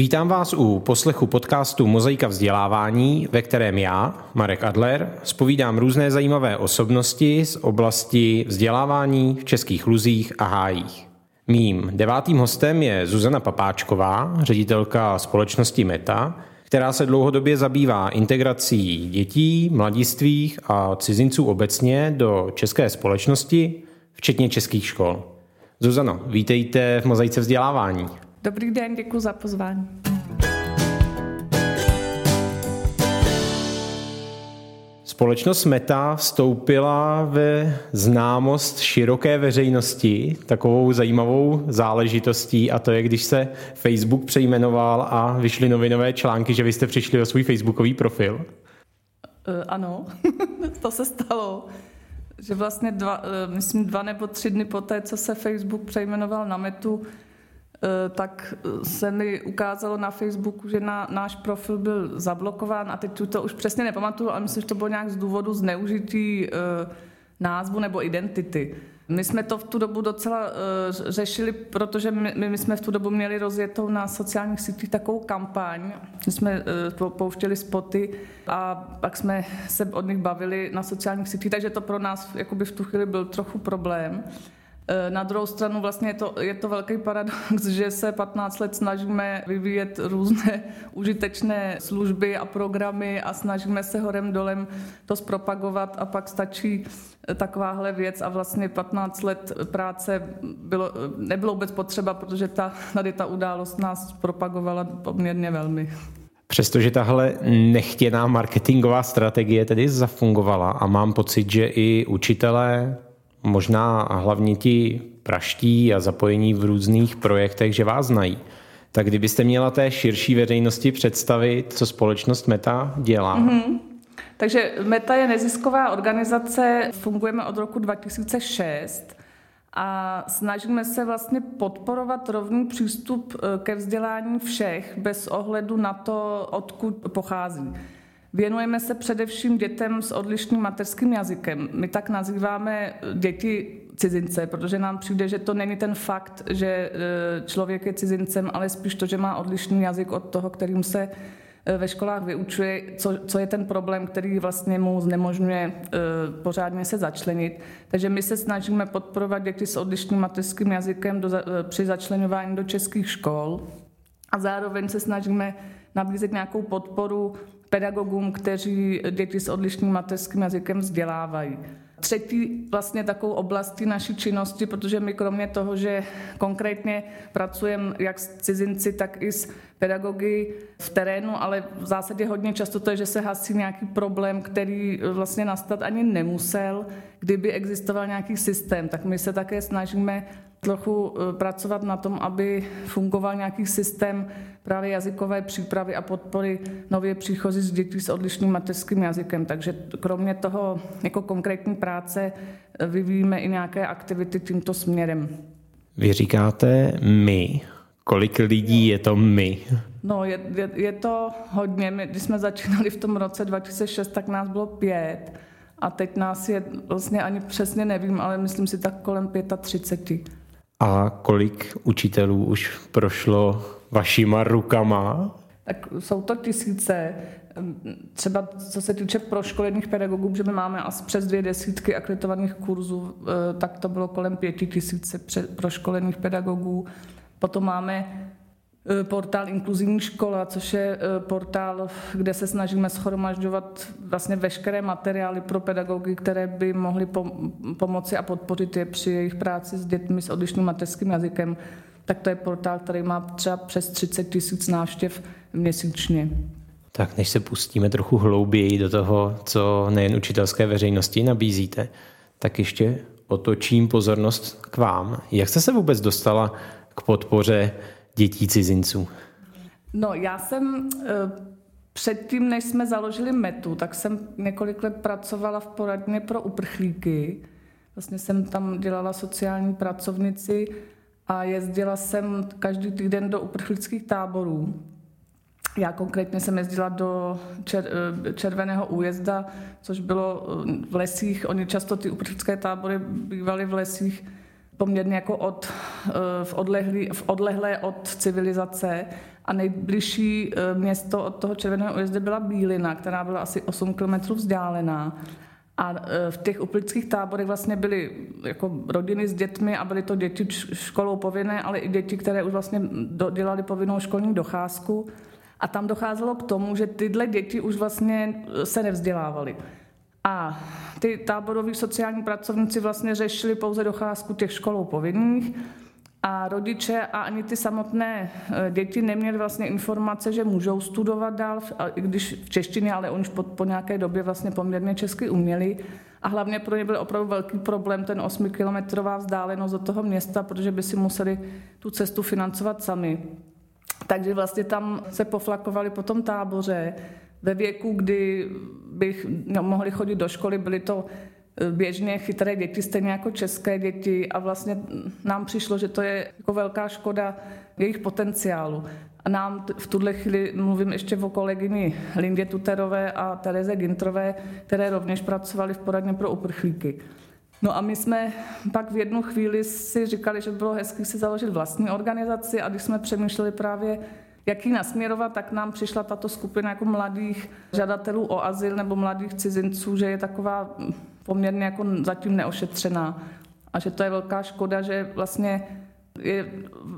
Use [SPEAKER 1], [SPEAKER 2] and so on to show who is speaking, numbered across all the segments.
[SPEAKER 1] Vítám vás u poslechu podcastu Mozaika vzdělávání, ve kterém já, Marek Adler, spovídám různé zajímavé osobnosti z oblasti vzdělávání v českých luzích a hájích. Mým devátým hostem je Zuzana Papáčková, ředitelka společnosti Meta, která se dlouhodobě zabývá integrací dětí, mladistvých a cizinců obecně do české společnosti, včetně českých škol. Zuzano, vítejte v Mozaice vzdělávání.
[SPEAKER 2] Dobrý den, děkuji za pozvání.
[SPEAKER 1] Společnost Meta vstoupila ve známost široké veřejnosti takovou zajímavou záležitostí a to je, když se Facebook přejmenoval a vyšly novinové články, že vy jste přišli o svůj facebookový profil. Uh,
[SPEAKER 2] ano, to se stalo. Že vlastně dva, uh, myslím dva nebo tři dny poté, co se Facebook přejmenoval na Metu, tak se mi ukázalo na Facebooku, že na, náš profil byl zablokován a teď to už přesně nepamatuju, ale myslím, že to bylo nějak z důvodu zneužití e, názvu nebo identity. My jsme to v tu dobu docela e, řešili, protože my, my jsme v tu dobu měli rozjetou na sociálních sítích takovou kampaň. My jsme e, pouštěli spoty a pak jsme se od nich bavili na sociálních sítích, takže to pro nás jakoby v tu chvíli byl trochu problém. Eh, na druhou stranu vlastně je to, je to velký paradox, že se 15 let snažíme vyvíjet různé užitečné služby a programy a snažíme se horem dolem to zpropagovat a pak stačí eh, takováhle věc a vlastně 15 let práce bylo, nebylo vůbec potřeba, protože ta, tady ta událost nás propagovala poměrně velmi.
[SPEAKER 1] Přestože tahle nechtěná marketingová strategie tedy zafungovala a mám pocit, že i učitelé možná hlavně ti praští a zapojení v různých projektech, že vás znají. Tak kdybyste měla té širší veřejnosti představit, co společnost Meta dělá? Mm-hmm.
[SPEAKER 2] Takže Meta je nezisková organizace, fungujeme od roku 2006 a snažíme se vlastně podporovat rovný přístup eh, ke vzdělání všech bez ohledu na to, odkud pochází. Věnujeme se především dětem s odlišným mateřským jazykem. My tak nazýváme děti cizince, protože nám přijde, že to není ten fakt, že e, člověk je cizincem, ale spíš to, že má odlišný jazyk od toho, kterým se e, ve školách vyučuje, co, co je ten problém, který vlastně mu znemožňuje e, pořádně se začlenit. Takže my se snažíme podporovat děti s odlišným mateřským jazykem do, při začlenování do českých škol a zároveň se snažíme nabízet nějakou podporu pedagogům, kteří děti s odlišným mateřským jazykem vzdělávají. Třetí vlastně takovou oblastí naší činnosti, protože my kromě toho, že konkrétně pracujeme jak s cizinci, tak i s pedagogy v terénu, ale v zásadě hodně často to je, že se hasí nějaký problém, který vlastně nastat ani nemusel, kdyby existoval nějaký systém. Tak my se také snažíme trochu eh, pracovat na tom, aby fungoval nějaký systém právě jazykové přípravy a podpory nově příchozí z dětí s odlišným mateřským jazykem. Takže kromě toho jako konkrétní práce eh, vyvíjíme i nějaké aktivity tímto směrem.
[SPEAKER 1] Vy říkáte my. Kolik lidí je to my?
[SPEAKER 2] No, je, je, je to hodně. My, když jsme začínali v tom roce 2006, tak nás bylo pět. A teď nás je vlastně ani přesně nevím, ale myslím si tak kolem 35.
[SPEAKER 1] A kolik učitelů už prošlo vašima rukama?
[SPEAKER 2] Tak jsou to tisíce. Třeba co se týče proškolených pedagogů, že my máme asi přes dvě desítky akreditovaných kurzů, eh, tak to bylo kolem pěti tisíce proškolených pedagogů. Potom máme portál Inkluzivní škola, což je eh, portál, kde se snažíme schromažďovat vlastně veškeré materiály pro pedagogy, které by mohly pomoci a podpořit je při jejich práci s dětmi s odlišným mateřským jazykem. Tak to je portál, který má třeba přes 30 tisíc návštěv měsíčně.
[SPEAKER 1] Tak než se pustíme trochu hlouběji do toho, co nejen učitelské veřejnosti nabízíte, tak ještě otočím pozornost k vám. Jak jste se vůbec dostala k podpoře dětí cizinců?
[SPEAKER 2] No, já jsem eh, předtím, než jsme založili Metu, tak jsem několik let pracovala v poradně pro uprchlíky. Vlastně jsem tam dělala sociální pracovnici a jezdila jsem každý týden do uprchlických táborů. Já konkrétně jsem jezdila do čer, eh, Červeného újezda, což bylo eh, v lesích. Oni často ty uprchlické tábory bývaly v lesích poměrně jako od, eh, v, odlehlý, v odlehlé od civilizace a nejbližší eh, město od toho Červeného ujezdu byla Bílina, která byla asi 8 km vzdálená. A eh, v těch uprchlických táborech vlastně byly jako rodiny s dětmi a byly to děti školou povinné, ale i děti, které už vlastně dělali povinnou školní docházku. A tam docházelo k tomu, že tyhle děti už vlastně se nevzdělávaly. A ty táboroví sociální pracovníci vlastně řešili pouze docházku těch školou povinných a rodiče a ani ty samotné e, děti neměly vlastně informace, že můžou studovat dál, i když v češtině, ale oni po, po nějaké době vlastně poměrně česky uměli. A hlavně pro ně byl opravdu velký problém ten 8-kilometrová vzdálenost do toho města, protože by si museli tu cestu financovat sami. Takže vlastně tam se poflakovali po tom táboře. Ve věku, kdy bych no, mohli chodit do školy, byly to e, běžně chytré děti, stejně jako české děti a vlastně nám přišlo, že to je jako velká škoda jejich potenciálu. A nám v tuhle chvíli mluvím ještě o kolegyni Lindě Tuterové a Tereze Gintrové, které rovněž pracovaly v poradně pro uprchlíky. No a my jsme pak v jednu chvíli si říkali, že by bylo hezké si založit vlastní organizaci a když jsme přemýšleli právě, jak ji nasměrovat, tak nám přišla tato skupina jako mladých žadatelů o azyl nebo mladých cizinců, že je taková poměrně jako zatím neošetřená a že to je velká škoda, že vlastně je,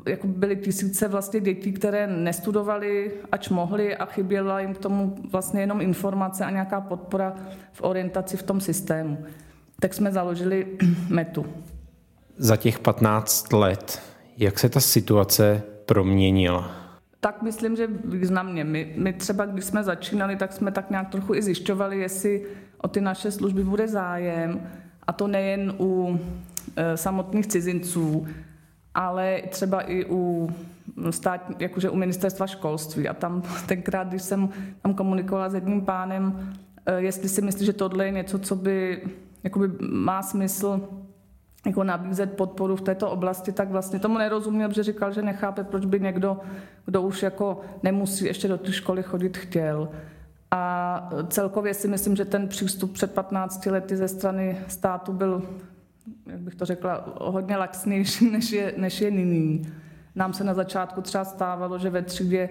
[SPEAKER 2] jako byly tisíce vlastně dětí, které nestudovali, ač mohly a chyběla jim k tomu vlastně jenom informace a nějaká podpora v orientaci v tom systému tak jsme založili metu.
[SPEAKER 1] Za těch 15 let, jak se ta situace proměnila?
[SPEAKER 2] Tak myslím, že významně. My, my třeba, když jsme začínali, tak jsme tak nějak trochu i zjišťovali, jestli o ty naše služby bude zájem. A to nejen u e, samotných cizinců, ale třeba i u stát, jakože u ministerstva školství. A tam tenkrát, když jsem tam komunikovala s jedním pánem, e, jestli si myslí, že tohle je něco, co by jakoby má smysl jako nabízet podporu v této oblasti, tak vlastně tomu nerozuměl, protože říkal, že nechápe, proč by někdo, kdo už jako nemusí ještě do té školy chodit, chtěl. A celkově si myslím, že ten přístup před 15 lety ze strany státu byl, jak bych to řekla, hodně laxnější, než je, než je nyní. Nám se na začátku třeba stávalo, že ve třídě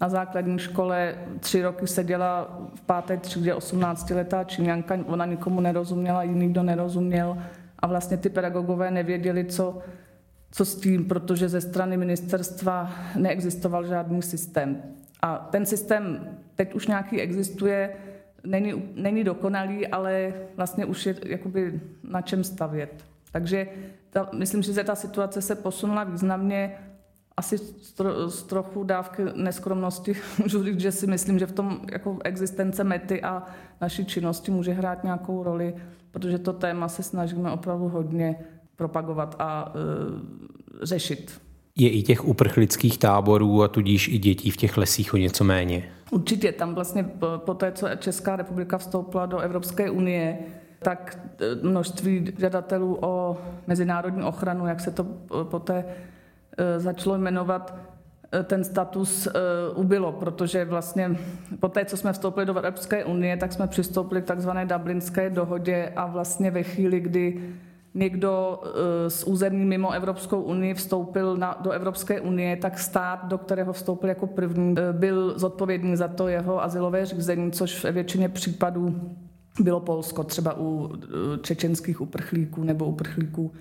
[SPEAKER 2] na základní škole tři roky seděla v páté třídě 18-letá Číňanka, ona nikomu nerozuměla, jiný kdo nerozuměl a vlastně ty pedagogové nevěděli, co, co s tím, protože ze strany ministerstva neexistoval žádný systém. A ten systém teď už nějaký existuje, není, není dokonalý, ale vlastně už je jakoby na čem stavět. Takže ta, myslím, že ta situace se posunula významně asi z trochu dávky neskromnosti můžu říct, že si myslím, že v tom jako existence mety a naší činnosti může hrát nějakou roli, protože to téma se snažíme opravdu hodně propagovat a e, řešit.
[SPEAKER 1] Je i těch uprchlických táborů a tudíž i dětí v těch lesích o něco méně?
[SPEAKER 2] Určitě, tam vlastně po té, co Česká republika vstoupila do Evropské unie, tak e, množství žadatelů o mezinárodní ochranu, jak se to poté Eh, začalo jmenovat ten status eh, ubylo, protože vlastně po té, co jsme vstoupili do Evropské unie, tak jsme přistoupili k takzvané Dublinské dohodě a vlastně ve chvíli, kdy někdo z území mimo Evropskou unii vstoupil na, do Evropské unie, tak stát, do kterého vstoupil jako první, byl zodpovědný za to jeho asilové řízení, což ve většině případů bylo Polsko, třeba u čečenských uprchlíků nebo uprchlíků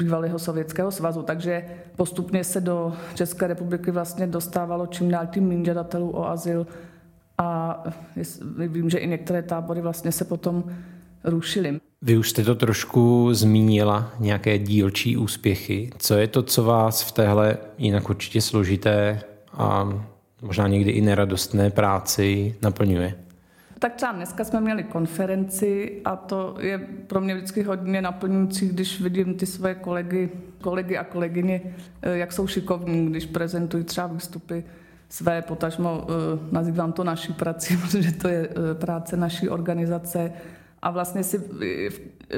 [SPEAKER 2] bývalého Sovětského svazu, takže postupně se do České republiky vlastně dostávalo čím dál tím méně žadatelů o azyl a vím, že i některé tábory vlastně se potom rušily.
[SPEAKER 1] Vy už jste to trošku zmínila, nějaké dílčí úspěchy. Co je to, co vás v téhle jinak určitě složité a možná někdy i neradostné práci naplňuje?
[SPEAKER 2] Tak třeba dneska jsme měli konferenci a to je pro mě vždycky hodně naplňující, když vidím ty své kolegy, kolegy a kolegyně, eh, jak jsou šikovní, když prezentují třeba výstupy své, potažmo eh, nazývám to naší prací, protože to je eh, práce naší organizace. A vlastně si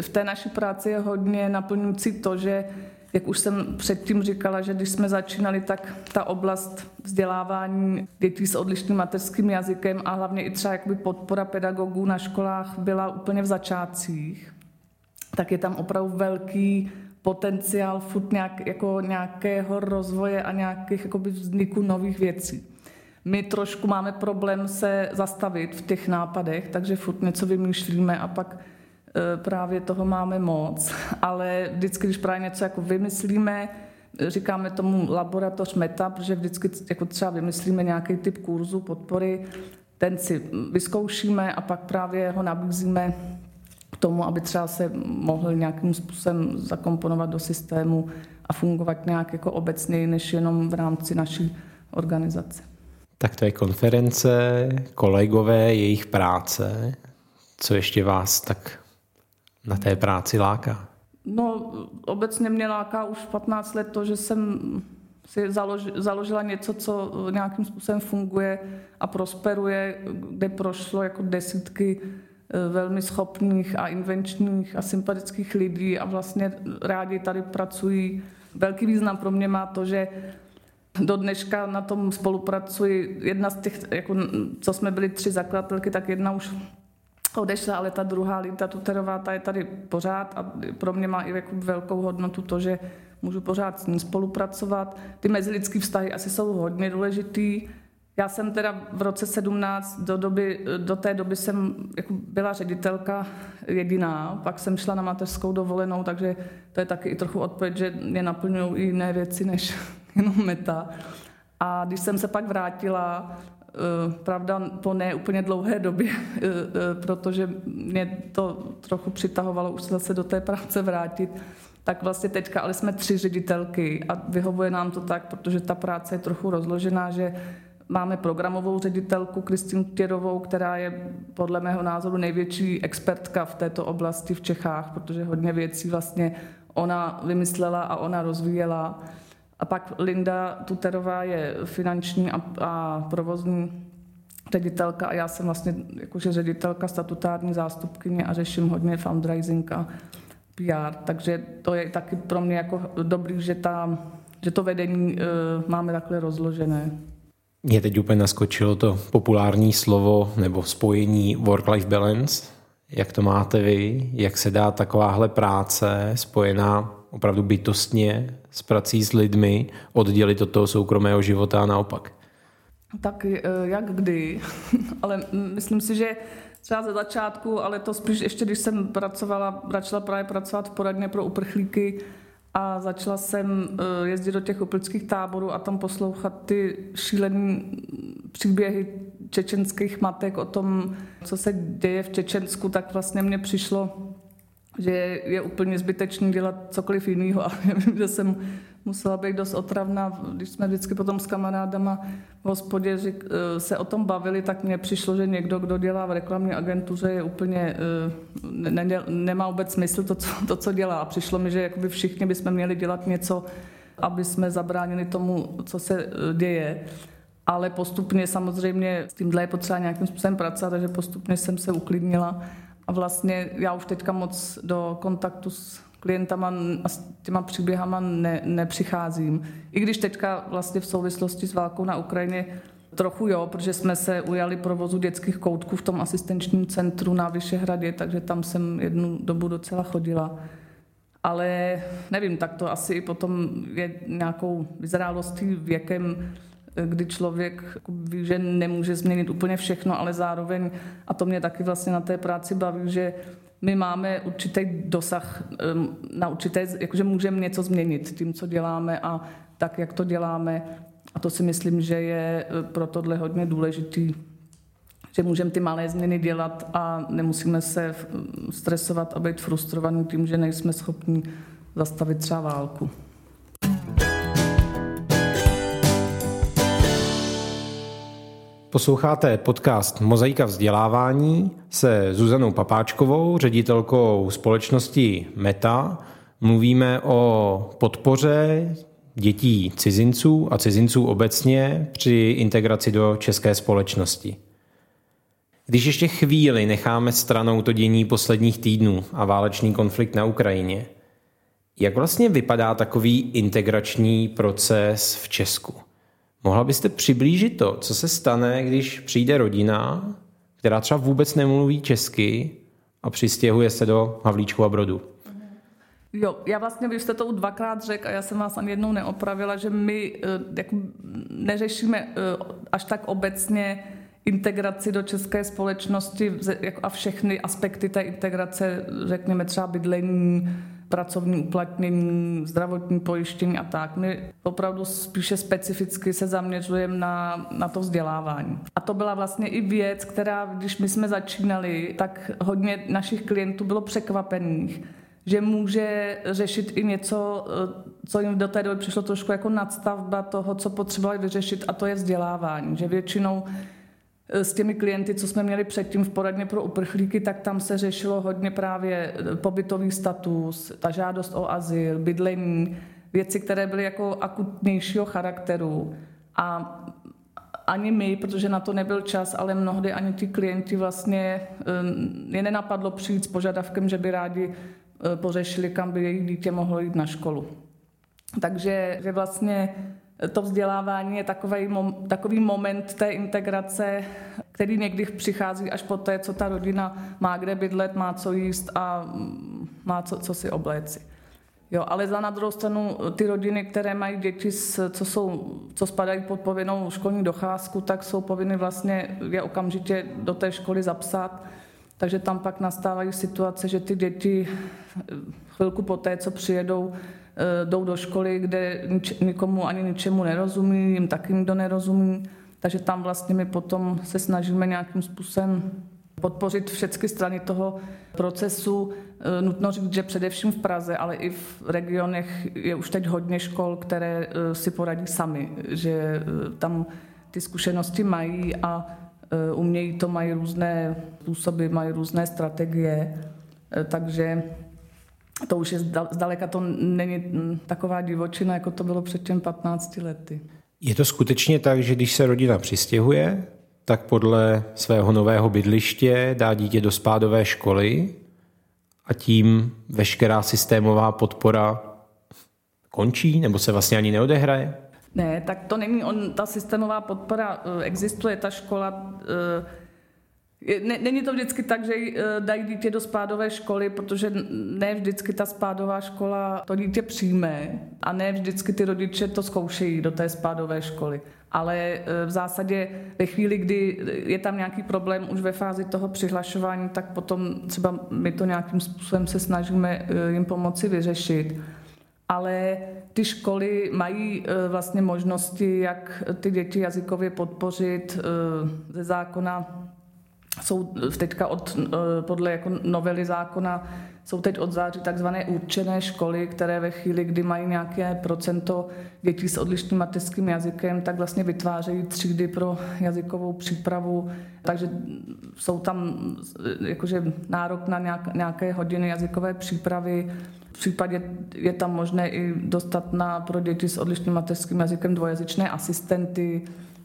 [SPEAKER 2] v té naší práci je hodně naplňující to, že jak už jsem předtím říkala, že když jsme začínali, tak ta oblast vzdělávání dětí s odlišným mateřským jazykem a hlavně i třeba jakoby podpora pedagogů na školách byla úplně v začátcích, tak je tam opravdu velký potenciál furt nějak, jako nějakého rozvoje a nějakých jakoby vzniku nových věcí. My trošku máme problém se zastavit v těch nápadech, takže furt něco vymýšlíme a pak právě toho máme moc. Ale vždycky, když právě něco jako vymyslíme, říkáme tomu laboratoř meta, protože vždycky jako třeba vymyslíme nějaký typ kurzu podpory, ten si vyzkoušíme a pak právě ho nabízíme k tomu, aby třeba se mohl nějakým způsobem zakomponovat do systému a fungovat nějak jako obecněji, než jenom v rámci naší organizace.
[SPEAKER 1] Tak to je konference, kolegové, jejich práce. Co ještě vás tak na té práci láká?
[SPEAKER 2] No, obecně mě láká už 15 let to, že jsem si založila něco, co nějakým způsobem funguje a prosperuje, kde prošlo jako desítky eh, velmi schopných a invenčních a sympatických lidí a vlastně rádi tady pracují. Velký význam pro mě má to, že do dneška na tom spolupracuji. Jedna z těch, jako, co jsme byli tři zakladatelky, tak jedna už odešla, ale ta druhá Linda Tuterová, ta je tady pořád a pro mě má i jako velkou hodnotu to, že můžu pořád s ní spolupracovat. Ty mezilidské vztahy asi jsou hodně důležitý. Já jsem teda v roce 17, do, doby, do té doby jsem jako byla ředitelka jediná, pak jsem šla na mateřskou dovolenou, takže to je taky i trochu odpověď, že mě naplňují i jiné věci než jenom meta. A když jsem se pak vrátila, pravda po ne úplně dlouhé době, eh, eh, protože mě to trochu přitahovalo už se zase do té práce vrátit, tak vlastně teďka, ale jsme tři ředitelky a vyhovuje nám to tak, protože ta práce je trochu rozložená, že máme programovou ředitelku Kristýnu Těrovou, která je podle mého názoru největší expertka v této oblasti v Čechách, protože hodně věcí vlastně ona vymyslela a ona rozvíjela. A pak Linda Tuterová je finanční a, a provozní ředitelka a já jsem vlastně jakože ředitelka statutární zástupkyně a řeším hodně fundraising a PR, takže to je taky pro mě jako dobrý, že, ta, že to vedení e, máme takhle rozložené.
[SPEAKER 1] Mě teď úplně naskočilo to populární slovo nebo spojení work-life balance. Jak to máte vy? Jak se dá takováhle práce spojená opravdu bytostně s prací s lidmi oddělit od toho soukromého života a naopak?
[SPEAKER 2] Tak eh, jak kdy, ale myslím si, že třeba ze začátku, ale to spíš ještě, když jsem pracovala, začala právě pracovat v poradně pro uprchlíky a začala jsem eh, jezdit do těch uprchlických táborů a tam poslouchat ty šílené příběhy čečenských matek o tom, co se děje v Čečensku, tak vlastně mně přišlo, že je úplně zbytečný dělat cokoliv jiného. A já vím, že jsem musela být dost otravná, když jsme vždycky potom s kamarádama v hospodě eh, se o tom bavili, tak mně přišlo, že někdo, kdo dělá v reklamní agentuře, je úplně, eh, ne, ne, nemá vůbec smysl to co, to, co dělá. A přišlo mi, že jakoby všichni bychom měli dělat něco, aby jsme zabránili tomu, co se eh, děje. Ale postupně samozřejmě s tímhle je potřeba nějakým způsobem pracovat, takže postupně jsem se uklidnila vlastně já už teďka moc do kontaktu s klientama a s těma příběhama ne, nepřicházím. I když teďka vlastně v souvislosti s válkou na Ukrajině trochu jo, protože jsme se ujali provozu dětských koutků v tom asistenčním centru na Vyšehradě, takže tam jsem jednu dobu docela chodila. Ale nevím, tak to asi potom je nějakou vyzrálostí, věkem, kdy člověk ví, že nemůže změnit úplně všechno, ale zároveň, a to mě taky vlastně na té práci baví, že my máme určitý dosah na určité, jakože můžeme něco změnit tím, co děláme a tak, jak to děláme. A to si myslím, že je e, pro tohle hodně důležitý, že můžeme ty malé změny dělat a nemusíme se stresovat a být frustrovaní tím, že nejsme schopni zastavit třeba válku.
[SPEAKER 1] Posloucháte podcast Mozaika vzdělávání se Zuzanou Papáčkovou, ředitelkou společnosti Meta. Mluvíme o podpoře dětí cizinců a cizinců obecně při integraci do české společnosti. Když ještě chvíli necháme stranou to dění posledních týdnů a válečný konflikt na Ukrajině, jak vlastně vypadá takový integrační proces v Česku? Mohla byste přiblížit to, co se stane, když přijde rodina, která třeba vůbec nemluví česky a přistěhuje se do Havlíčku a Brodu?
[SPEAKER 2] Jo, já vlastně, vy jste to dvakrát řekl a já jsem vás ani jednou neopravila, že my eh, jako neřešíme eh, až tak obecně integraci do české společnosti jako a všechny aspekty té integrace, řekněme třeba bydlení, pracovní uplatnění, zdravotní pojištění a tak. My opravdu spíše specificky se zaměřujeme na, na to vzdělávání. A to byla vlastně i věc, která, když my jsme začínali, tak hodně našich klientů bylo překvapených, že může řešit i něco, co jim do té doby přišlo trošku jako nadstavba toho, co potřebovali vyřešit, a to je vzdělávání. Že většinou eh, s těmi klienty, co jsme měli předtím v poradně pro uprchlíky, tak tam se řešilo hodně právě eh, pobytový status, ta žádost o azyl, bydlení, věci, které byly jako akutnějšího charakteru. A ani my, protože na to nebyl čas, ale mnohdy ani ti klienti vlastně eh, je nenapadlo přijít s požadavkem, že by rádi Eh, pořešili, kam by jejich dítě mohlo jít na školu. Takže že vlastně to vzdělávání je takový, takový moment té integrace, který někdy přichází až po té, co ta rodina má kde bydlet, má co jíst a mm, má co, co si obléci. Jo, ale za na druhou stranu ty rodiny, které mají děti, co, jsou, co spadají pod povinnou školní docházku, tak jsou povinny vlastně je okamžitě do té školy zapsat takže tam pak nastávají situace, že ty děti eh, chvilku po té, co přijedou, jdou do školy, kde nikomu ani ničemu nerozumí, jim taky nikdo nerozumí. Takže tam vlastně my potom se snažíme nějakým způsobem podpořit všechny strany toho procesu. Eh, nutno říct, že především v Praze, ale i v regionech je už teď hodně škol, které si poradí sami, že tam ty zkušenosti mají a Eh, umějí to, mají různé způsoby, mají různé strategie, eh, takže to už je zdaleka to není hm, taková divočina, jako to bylo před těm 15 lety.
[SPEAKER 1] Je to skutečně tak, že když se rodina přistěhuje, tak podle svého nového bydliště dá dítě do spádové školy a tím veškerá systémová podpora končí nebo se vlastně ani neodehraje?
[SPEAKER 2] Ne, tak to není on, ta systémová podpora eh, existuje, ta škola eh, ne, není to vždycky tak, že eh, dají dítě do spádové školy, protože ne vždycky ta spádová škola to dítě přijme a ne vždycky ty rodiče to zkoušejí do té spádové školy. Ale v zásadě ve chvíli, kdy je tam nějaký problém už ve fázi toho přihlašování, tak potom třeba my to nějakým způsobem se snažíme jim pomoci vyřešit ale ty školy mají vlastně možnosti, jak ty děti jazykově podpořit ze zákona. Jsou teďka od, e, podle jako novely zákona jsou teď od září takzvané určené školy, které ve chvíli, kdy mají nějaké procento dětí s odlišným mateřským jazykem, tak vlastně vytvářejí třídy pro jazykovou přípravu, takže jsou tam jakože nárok na nějaké hodiny jazykové přípravy. V případě je tam možné i dostat na pro děti s odlišným mateřským jazykem dvojazyčné asistenty,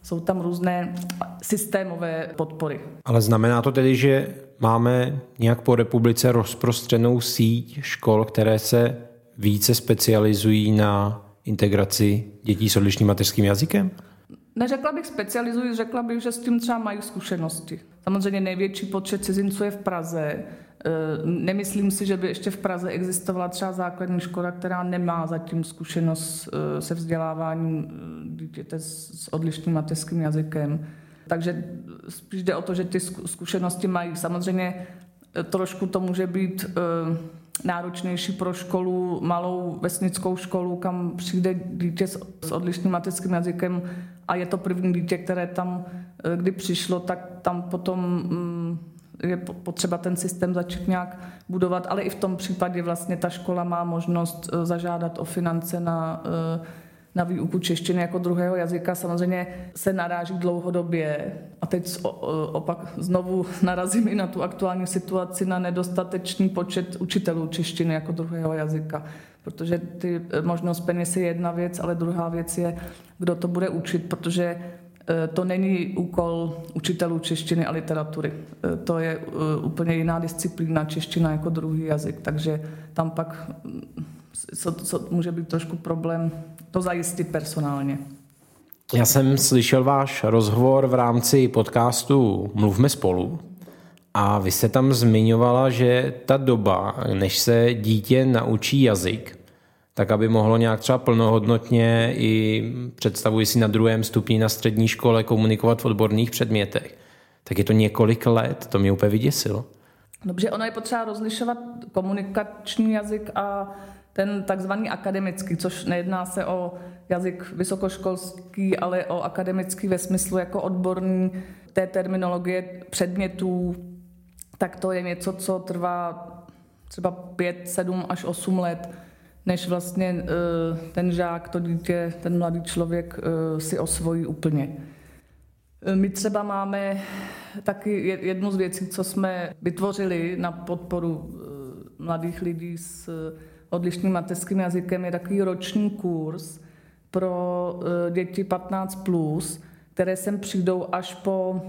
[SPEAKER 2] jsou tam různé systémové podpory.
[SPEAKER 1] Ale znamená to tedy, že máme nějak po republice rozprostřenou síť škol, které se více specializují na integraci dětí s odlišným mateřským jazykem?
[SPEAKER 2] Neřekla bych specializují, řekla bych, že s tím třeba mají zkušenosti. Samozřejmě největší počet cizinců je v Praze, nemyslím si, že by ještě v Praze existovala třeba základní škola, která nemá zatím zkušenost eh, se vzděláváním eh, dítěte s odlišným mateřským jazykem. Takže spíš jde o to, že ty zkušenosti mají. Samozřejmě trošku to může být náročnější pro školu, malou vesnickou školu, kam přijde dítě s odlišným mateřským jazykem a je to první dítě, které tam kdy přišlo, tak tam potom mm, je potřeba ten systém začít nějak budovat, ale i v tom případě vlastně ta škola má možnost eh, zažádat o finance na, eh, na výuku češtiny jako druhého jazyka. Samozřejmě se naráží dlouhodobě a teď opak znovu narazím i na tu aktuální situaci na nedostatečný počet učitelů češtiny jako druhého jazyka protože ty eh, možnost peněz je jedna věc, ale druhá věc je, kdo to bude učit, protože to není úkol učitelů češtiny a literatury. Eh, to je eh, úplně jiná disciplína, čeština jako druhý jazyk, takže tam pak mm, co, co může být trošku problém to zajistit personálně.
[SPEAKER 1] Já jsem slyšel váš rozhovor v rámci podcastu Mluvme spolu A vy jste tam zmiňovala, že ta doba, než se dítě naučí jazyk, tak aby mohlo nějak třeba plnohodnotně i představuji si na druhém stupni na střední škole komunikovat v odborných předmětech, tak je to několik let, to mě úplně vyděsilo.
[SPEAKER 2] Dobře, ono je potřeba rozlišovat komunikační jazyk a ten takzvaný akademický, což nejedná se o jazyk vysokoškolský, ale o akademický ve smyslu jako odborný té terminologie předmětů, tak to je něco, co trvá třeba 5, 7 až 8 let, než vlastně eh, ten žák, to dítě, ten mladý člověk eh, si osvojí úplně. Eh, my třeba máme taky jednu z věcí, co jsme vytvořili na podporu mladých lidí s odlišným mateřským jazykem, je takový roční kurz pro děti 15+, plus, které sem přijdou až po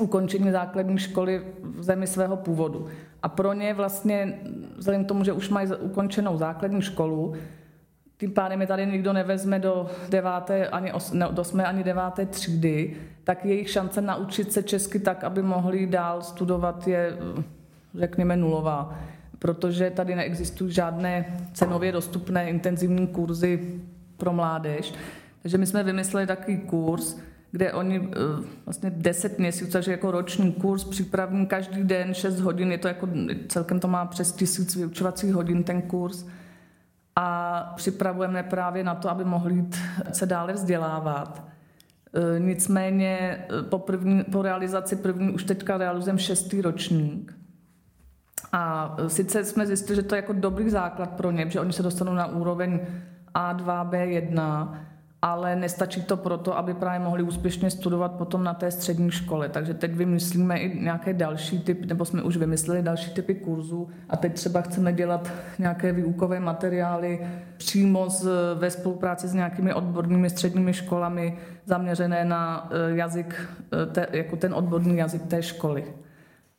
[SPEAKER 2] ukončení základní školy v zemi svého původu. A pro ně vlastně, vzhledem k tomu, že už mají ukončenou základní školu, tím pádem je tady nikdo nevezme do deváté, ani os, ne, do osmé ani deváté třídy, tak jejich šance naučit se česky tak, aby mohli dál studovat, je, řekněme, nulová. Protože tady neexistují žádné cenově dostupné intenzivní kurzy pro mládež. Takže my jsme vymysleli takový kurz, kde oni eh, vlastně 10 měsíců, takže jako roční kurz přípravný každý den 6 hodin, je to jako, celkem to má přes tisíc vyučovacích hodin ten kurz a připravujeme právě na to, aby mohli jít se dále vzdělávat. Eh, nicméně eh, po, první, po realizaci první už teďka realizujeme šestý ročník. A sice jsme zjistili, že to je jako dobrý základ pro ně, že oni se dostanou na úroveň A2, B1, ale nestačí to proto, aby právě mohli úspěšně studovat potom na té střední škole. Takže teď vymyslíme i nějaké další typ, nebo jsme už vymysleli další typy kurzů a teď třeba chceme dělat nějaké výukové materiály přímo z, ve spolupráci s nějakými odbornými středními školami zaměřené na eh, jazyk, eh, te, jako ten odborný jazyk té školy.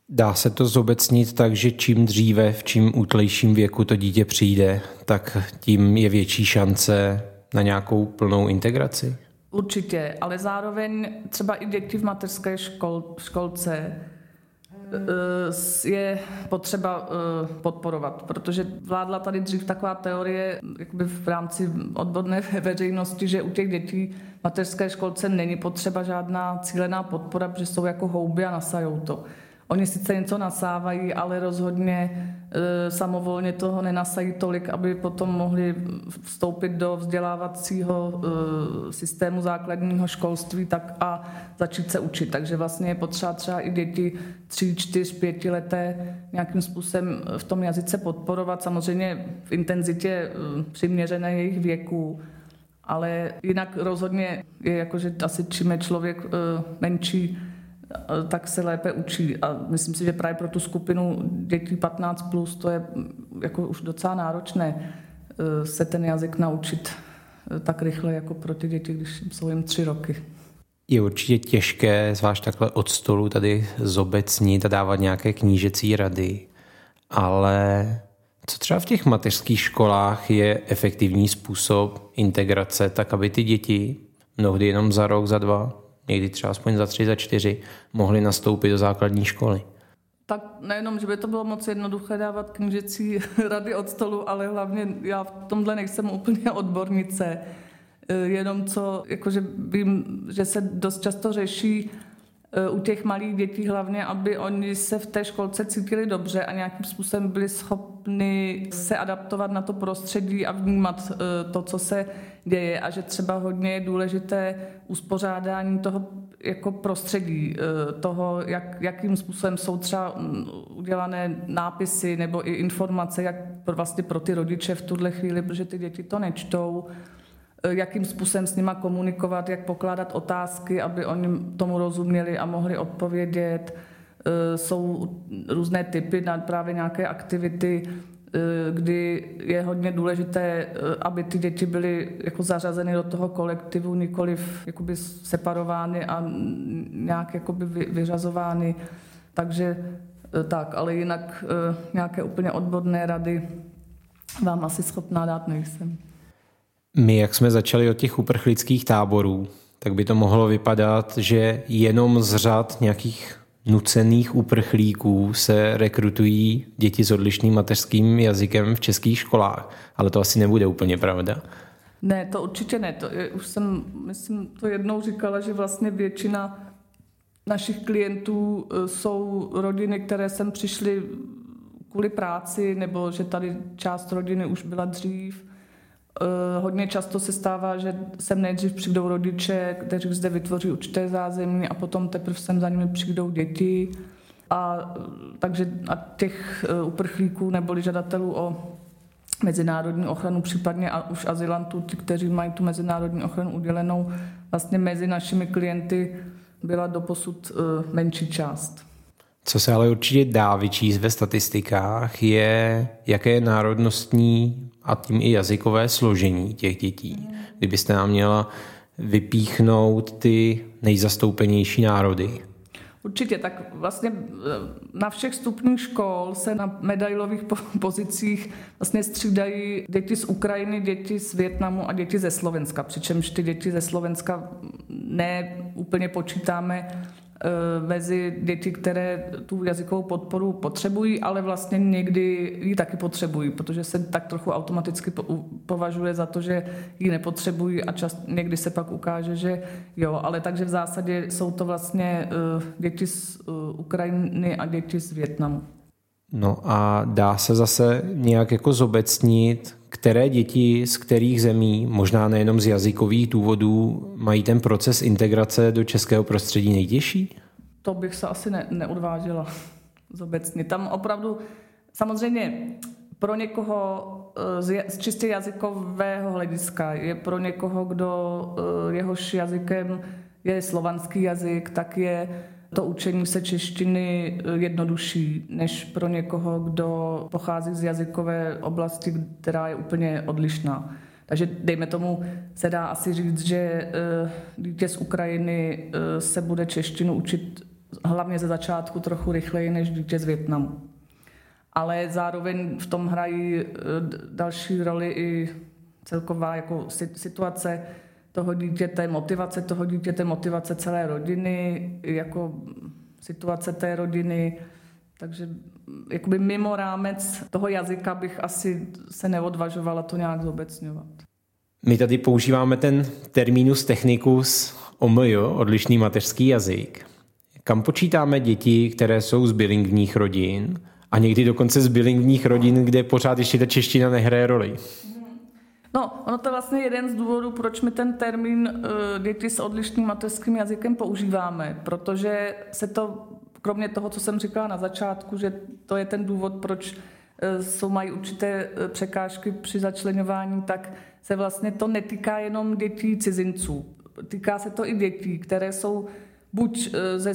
[SPEAKER 1] Dá se to zobecnit tak, že čím dříve, v čím útlejším věku to dítě přijde, tak tím je větší šance na nějakou plnou integraci?
[SPEAKER 2] Určitě, ale zároveň třeba i děti v mateřské škol, školce eh, je potřeba eh, podporovat, protože vládla tady dřív taková teorie jakoby v rámci odborné veřejnosti, že u těch dětí v mateřské školce není potřeba žádná cílená podpora, protože jsou jako houby a nasajou to. Oni sice něco nasávají, ale rozhodně e, samovolně toho nenasají tolik, aby potom mohli vstoupit do vzdělávacího e, systému základního školství tak a začít se učit. Takže vlastně je potřeba třeba i děti tři, čtyř, pěti leté nějakým způsobem v tom jazyce podporovat, samozřejmě v intenzitě e, přiměřené jejich věku, ale jinak rozhodně je jako, že asi čím je člověk e, menší, tak se lépe učí. A myslím si, že právě pro tu skupinu dětí 15+, plus to je jako už docela náročné eh, se ten jazyk naučit eh, tak rychle jako pro ty děti, když jsou jim tři roky.
[SPEAKER 1] Je určitě těžké, zvlášť takhle od stolu tady zobecnit a dávat nějaké knížecí rady, ale co třeba v těch mateřských školách je efektivní způsob integrace, tak aby ty děti mnohdy jenom za rok, za dva někdy třeba aspoň za tři, za čtyři, mohli nastoupit do základní školy.
[SPEAKER 2] Tak nejenom, že by to bylo moc jednoduché dávat knížecí rady od stolu, ale hlavně já v tomhle nejsem úplně odbornice. E, jenom co, jakože vím, že se dost často řeší u těch malých dětí hlavně, aby oni se v té školce cítili dobře a nějakým způsobem byli schopni se adaptovat na to prostředí a vnímat e, to, co se děje a že třeba hodně je důležité uspořádání toho jako prostředí, eh, toho, jak, jakým způsobem jsou třeba mm, udělané nápisy nebo i informace, jak vlastně pro ty rodiče v tuhle chvíli, protože ty děti to nečtou, eh, jakým způsobem s nima komunikovat, jak pokládat otázky, aby oni tomu rozuměli a mohli odpovědět. Eh, jsou různé typy na právě nějaké aktivity, Eh, kdy je hodně důležité, eh, aby ty děti byly jako zařazeny do toho kolektivu, nikoliv jakoby separovány a nějak jakoby vyřazovány. Takže eh, tak, ale jinak nějaké úplně odborné rady vám asi schopná dát nejsem.
[SPEAKER 1] My, jak jsme začali od těch uprchlických táborů, tak by to mohlo vypadat, že jenom z řad nějakých nucených uprchlíků se rekrutují děti s odlišným mateřským jazykem v českých školách, ale to asi nebude úplně pravda.
[SPEAKER 2] Ne, to určitě ne. To je, už jsem, myslím, to jednou říkala, že vlastně většina našich klientů e, jsou rodiny, které sem přišly kvůli práci, nebo že tady část rodiny už byla dřív. E, hodně často se stává, že sem nejdřív přijdou rodiče, kteří zde vytvoří určité zázemí a potom teprve sem za nimi přijdou děti. A, takže a těch e, uprchlíků neboli žadatelů o mezinárodní ochranu, případně a už azylantů, ti, kteří mají tu mezinárodní ochranu udělenou, vlastně mezi našimi klienty byla doposud menší část.
[SPEAKER 1] Co se ale určitě dá vyčíst ve statistikách, je, jaké je národnostní a tím i jazykové složení těch dětí. Kdybyste nám měla vypíchnout ty nejzastoupenější národy.
[SPEAKER 2] Určitě, tak vlastně eh, na všech stupních škol se na medailových pozicích vlastně střídají děti z Ukrajiny, děti z Větnamu a děti ze Slovenska, přičemž ty děti ze Slovenska ne úplně počítáme mezi děti, které tu jazykovou podporu potřebují, ale vlastně někdy ji taky potřebují, protože se tak trochu automaticky považuje za to, že ji nepotřebují a čas, někdy se pak ukáže, že jo, ale takže v zásadě jsou to vlastně eh, děti z eh, Ukrajiny a děti z Větnamu.
[SPEAKER 1] No a dá se zase nějak jako zobecnit, které děti z kterých zemí, možná nejenom z jazykových důvodů, mají ten proces integrace do českého prostředí nejtěžší?
[SPEAKER 2] To bych se asi ne, neodvážila zobecnit. Tam opravdu, samozřejmě pro někoho eh, z, z čistě jazykového hlediska je pro někoho, kdo eh, jehož jazykem je slovanský jazyk, tak je to učení se češtiny eh, jednodušší než pro někoho, kdo pochází z jazykové oblasti, která je úplně odlišná. Takže dejme tomu, se dá asi říct, že eh, dítě z Ukrajiny eh, se bude češtinu učit hlavně ze začátku trochu rychleji než dítě z Větnamu. Ale zároveň v tom hrají další roli i celková jako situace toho dítěte, motivace toho dítěte, motivace celé rodiny, jako situace té rodiny. Takže jakoby mimo rámec toho jazyka bych asi se neodvažovala to nějak zobecňovat.
[SPEAKER 1] My tady používáme ten terminus technicus OMJ, odlišný mateřský jazyk. Kam počítáme děti, které jsou z bilingvních rodin a někdy dokonce z bilingvních rodin, kde pořád ještě ta čeština nehraje roli?
[SPEAKER 2] No, ono to je vlastně jeden z důvodů, proč my ten termín uh, děti s odlišným mateřským jazykem používáme, protože se to, kromě toho, co jsem říkala na začátku, že to je ten důvod, proč uh, jsou mají určité uh, překážky při začlenování, tak se vlastně to netýká jenom dětí cizinců. Týká se to i dětí, které jsou buď e, ze,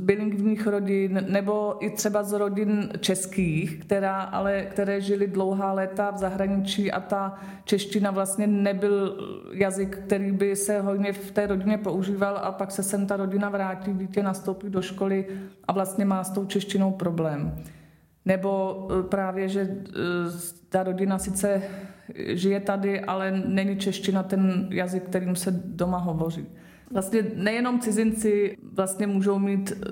[SPEAKER 2] bilingvních rodin, nebo i třeba z rodin českých, která, ale, které žili dlouhá léta v zahraničí a ta čeština vlastně nebyl jazyk, který by se hojně v té rodině používal a pak se sem ta rodina vrátí, dítě nastoupí do školy a vlastně má s tou češtinou problém. Nebo e, právě, že e, ta rodina sice žije tady, ale není čeština ten jazyk, kterým se doma hovoří. Vlastně nejenom cizinci vlastně můžou mít eh,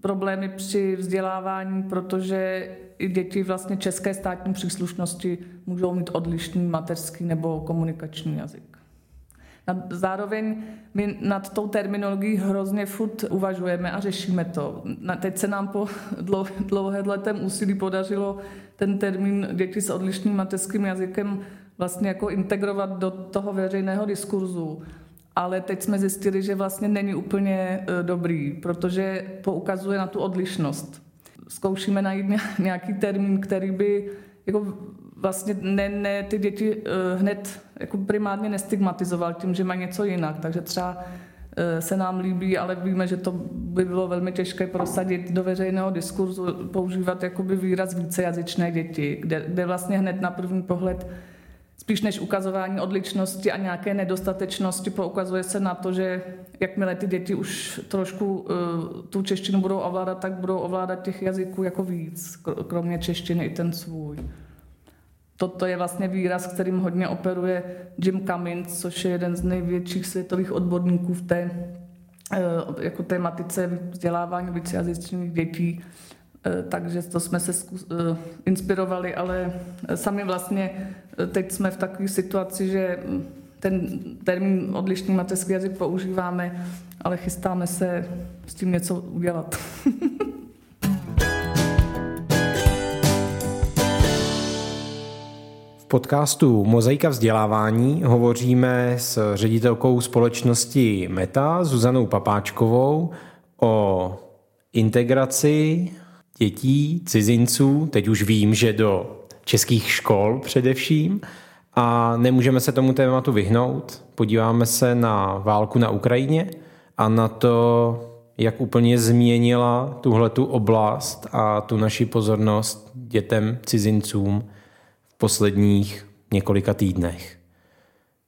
[SPEAKER 2] problémy při vzdělávání, protože i děti vlastně české státní příslušnosti můžou mít odlišný mateřský nebo komunikační jazyk. Zároveň my nad tou terminologií hrozně furt uvažujeme a řešíme to. Teď se nám po dlouhé letém úsilí podařilo ten termín děti s odlišným mateřským jazykem vlastně jako integrovat do toho veřejného diskurzu ale teď jsme zjistili, že vlastně není úplně e, dobrý, protože poukazuje na tu odlišnost. Zkoušíme najít nějaký termín, který by jako vlastně ne, ne ty děti e, hned jako primárně nestigmatizoval tím, že mají něco jinak. Takže třeba e, se nám líbí, ale víme, že to by bylo velmi těžké prosadit do veřejného diskurzu, používat jakoby výraz vícejazyčné děti, kde, kde vlastně hned na první pohled spíš než ukazování odlišnosti a nějaké nedostatečnosti poukazuje se na to, že jakmile ty děti už trošku uh, tu češtinu budou ovládat, tak budou ovládat těch jazyků jako víc, kromě češtiny i ten svůj. Toto je vlastně výraz, kterým hodně operuje Jim Cummins, což je jeden z největších světových odborníků v té jako tématice vzdělávání vícejazyčných dětí, takže to jsme se inspirovali, ale sami vlastně teď jsme v takové situaci, že ten termín odlišný mateřský jazyk používáme, ale chystáme se s tím něco udělat.
[SPEAKER 1] v podcastu Mozaika vzdělávání hovoříme s ředitelkou společnosti Meta, Zuzanou Papáčkovou, o integraci dětí, cizinců, teď už vím, že do českých škol především, a nemůžeme se tomu tématu vyhnout. Podíváme se na válku na Ukrajině a na to, jak úplně změnila tuhletu oblast a tu naši pozornost dětem, cizincům v posledních několika týdnech.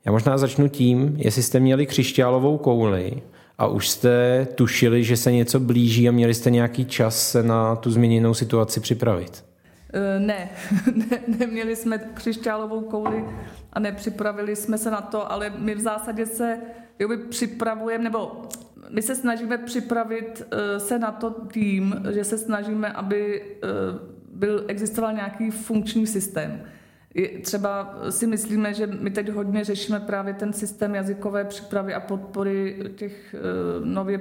[SPEAKER 1] Já možná začnu tím, jestli jste měli křišťálovou kouli a už jste tušili, že se něco blíží a měli jste nějaký čas se na tu změněnou situaci připravit.
[SPEAKER 2] Eh, ne, ne, neměli jsme křišťálovou kouli a nepřipravili jsme se na to, ale my v zásadě se jakoby připravujeme, nebo my se snažíme připravit eh, se na to tím, že se snažíme, aby eh, byl, existoval nějaký funkční systém. Třeba si myslíme, že my teď hodně řešíme právě ten systém jazykové přípravy a podpory těch nově